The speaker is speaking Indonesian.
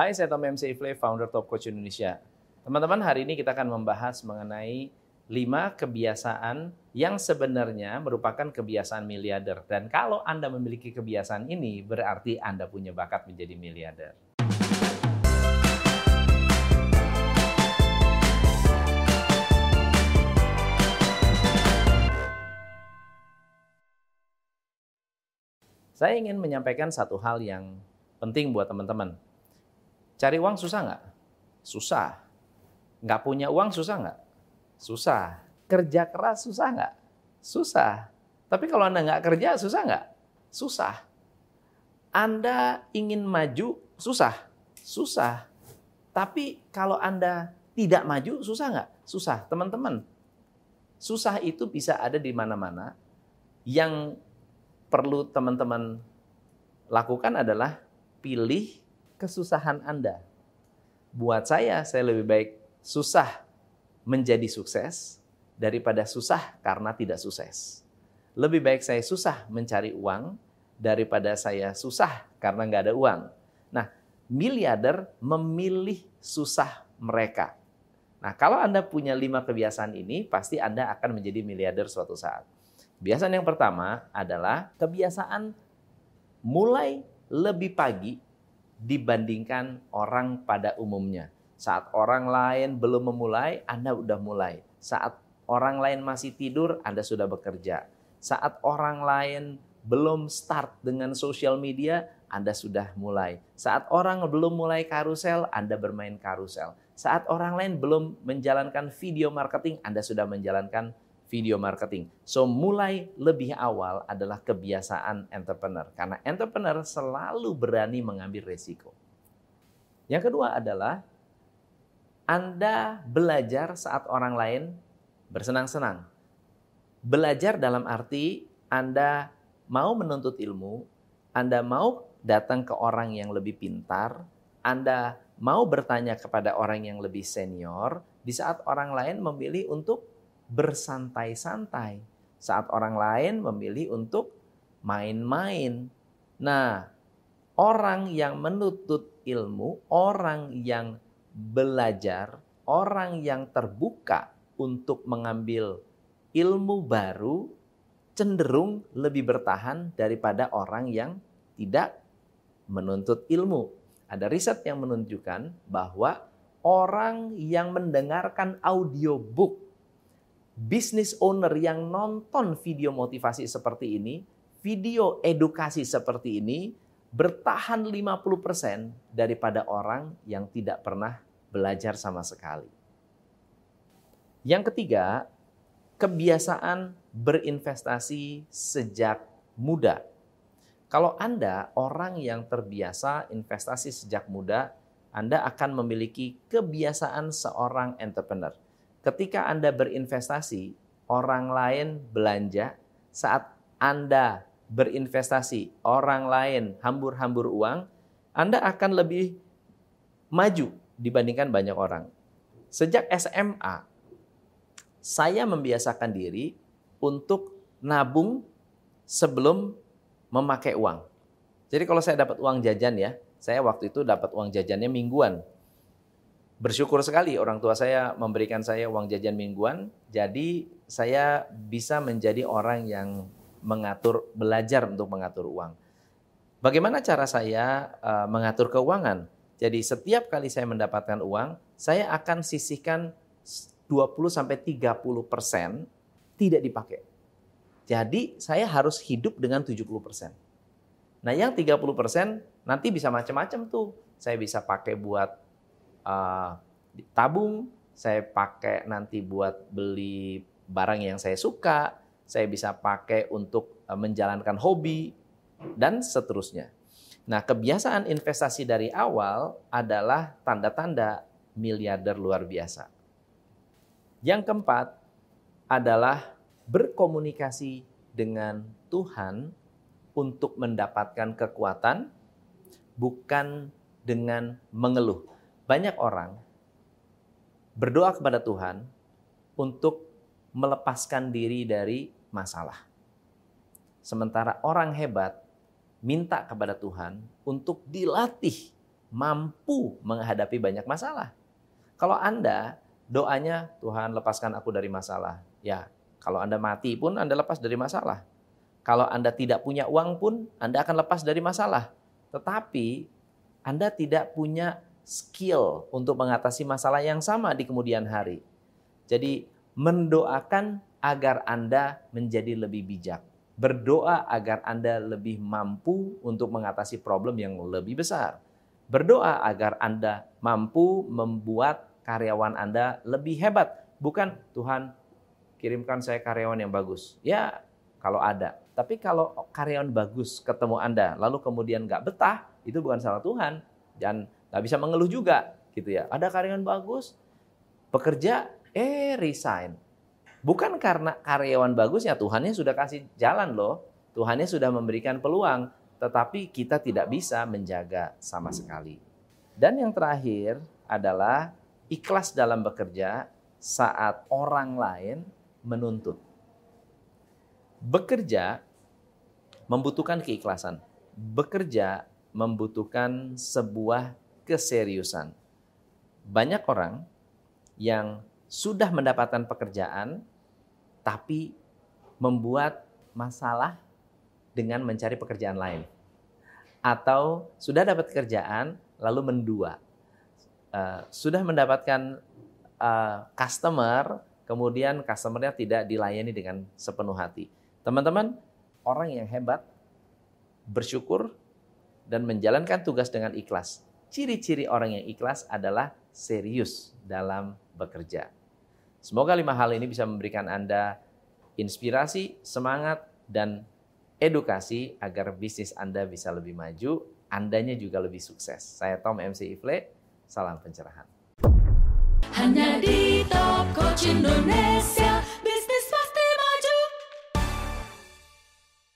Hai, saya Tom MC Ifle, founder Top Coach Indonesia. Teman-teman, hari ini kita akan membahas mengenai 5 kebiasaan yang sebenarnya merupakan kebiasaan miliarder. Dan kalau Anda memiliki kebiasaan ini, berarti Anda punya bakat menjadi miliarder. Saya ingin menyampaikan satu hal yang penting buat teman-teman. Cari uang susah nggak? Susah. Nggak punya uang susah nggak? Susah. Kerja keras susah nggak? Susah. Tapi kalau Anda nggak kerja, susah nggak? Susah. Anda ingin maju, susah. Susah. Tapi kalau Anda tidak maju, susah nggak? Susah. Teman-teman, susah itu bisa ada di mana-mana. Yang perlu teman-teman lakukan adalah pilih kesusahan Anda. Buat saya, saya lebih baik susah menjadi sukses daripada susah karena tidak sukses. Lebih baik saya susah mencari uang daripada saya susah karena nggak ada uang. Nah, miliarder memilih susah mereka. Nah, kalau Anda punya lima kebiasaan ini, pasti Anda akan menjadi miliarder suatu saat. Kebiasaan yang pertama adalah kebiasaan mulai lebih pagi dibandingkan orang pada umumnya. Saat orang lain belum memulai, Anda sudah mulai. Saat orang lain masih tidur, Anda sudah bekerja. Saat orang lain belum start dengan sosial media, Anda sudah mulai. Saat orang belum mulai karusel, Anda bermain karusel. Saat orang lain belum menjalankan video marketing, Anda sudah menjalankan video marketing. So mulai lebih awal adalah kebiasaan entrepreneur karena entrepreneur selalu berani mengambil resiko. Yang kedua adalah Anda belajar saat orang lain bersenang-senang. Belajar dalam arti Anda mau menuntut ilmu, Anda mau datang ke orang yang lebih pintar, Anda mau bertanya kepada orang yang lebih senior di saat orang lain memilih untuk bersantai-santai saat orang lain memilih untuk main-main. Nah, orang yang menuntut ilmu, orang yang belajar, orang yang terbuka untuk mengambil ilmu baru cenderung lebih bertahan daripada orang yang tidak menuntut ilmu. Ada riset yang menunjukkan bahwa orang yang mendengarkan audiobook business owner yang nonton video motivasi seperti ini, video edukasi seperti ini, bertahan 50% daripada orang yang tidak pernah belajar sama sekali. Yang ketiga, kebiasaan berinvestasi sejak muda. Kalau Anda orang yang terbiasa investasi sejak muda, Anda akan memiliki kebiasaan seorang entrepreneur ketika Anda berinvestasi, orang lain belanja, saat Anda berinvestasi, orang lain hambur-hambur uang, Anda akan lebih maju dibandingkan banyak orang. Sejak SMA, saya membiasakan diri untuk nabung sebelum memakai uang. Jadi kalau saya dapat uang jajan ya, saya waktu itu dapat uang jajannya mingguan bersyukur sekali orang tua saya memberikan saya uang jajan mingguan. Jadi saya bisa menjadi orang yang mengatur, belajar untuk mengatur uang. Bagaimana cara saya uh, mengatur keuangan? Jadi setiap kali saya mendapatkan uang, saya akan sisihkan 20 sampai 30 persen tidak dipakai. Jadi saya harus hidup dengan 70 persen. Nah yang 30 persen nanti bisa macam-macam tuh. Saya bisa pakai buat uh, tabung, saya pakai nanti buat beli barang yang saya suka, saya bisa pakai untuk uh, menjalankan hobi, dan seterusnya. Nah, kebiasaan investasi dari awal adalah tanda-tanda miliarder luar biasa. Yang keempat adalah berkomunikasi dengan Tuhan untuk mendapatkan kekuatan, bukan dengan mengeluh banyak orang berdoa kepada Tuhan untuk melepaskan diri dari masalah. Sementara orang hebat minta kepada Tuhan untuk dilatih mampu menghadapi banyak masalah. Kalau Anda doanya Tuhan lepaskan aku dari masalah, ya kalau Anda mati pun Anda lepas dari masalah. Kalau Anda tidak punya uang pun Anda akan lepas dari masalah. Tetapi Anda tidak punya skill untuk mengatasi masalah yang sama di kemudian hari. Jadi mendoakan agar Anda menjadi lebih bijak. Berdoa agar Anda lebih mampu untuk mengatasi problem yang lebih besar. Berdoa agar Anda mampu membuat karyawan Anda lebih hebat. Bukan Tuhan kirimkan saya karyawan yang bagus. Ya kalau ada. Tapi kalau karyawan bagus ketemu Anda, lalu kemudian nggak betah, itu bukan salah Tuhan. Dan nggak bisa mengeluh juga gitu ya. Ada karyawan bagus, bekerja, eh resign Bukan karena karyawan bagusnya Tuhannya sudah kasih jalan loh. Tuhannya sudah memberikan peluang, tetapi kita tidak bisa menjaga sama sekali. Dan yang terakhir adalah ikhlas dalam bekerja saat orang lain menuntut. Bekerja membutuhkan keikhlasan. Bekerja membutuhkan sebuah keseriusan. Banyak orang yang sudah mendapatkan pekerjaan, tapi membuat masalah dengan mencari pekerjaan lain. Atau sudah dapat pekerjaan, lalu mendua. Uh, sudah mendapatkan uh, customer, kemudian customernya tidak dilayani dengan sepenuh hati. Teman-teman, orang yang hebat, bersyukur, dan menjalankan tugas dengan ikhlas. Ciri-ciri orang yang ikhlas adalah serius dalam bekerja. Semoga lima hal ini bisa memberikan Anda inspirasi, semangat, dan edukasi agar bisnis Anda bisa lebih maju, Andanya juga lebih sukses. Saya Tom MC Ifle, salam pencerahan. Hanya di Top Coach Indonesia.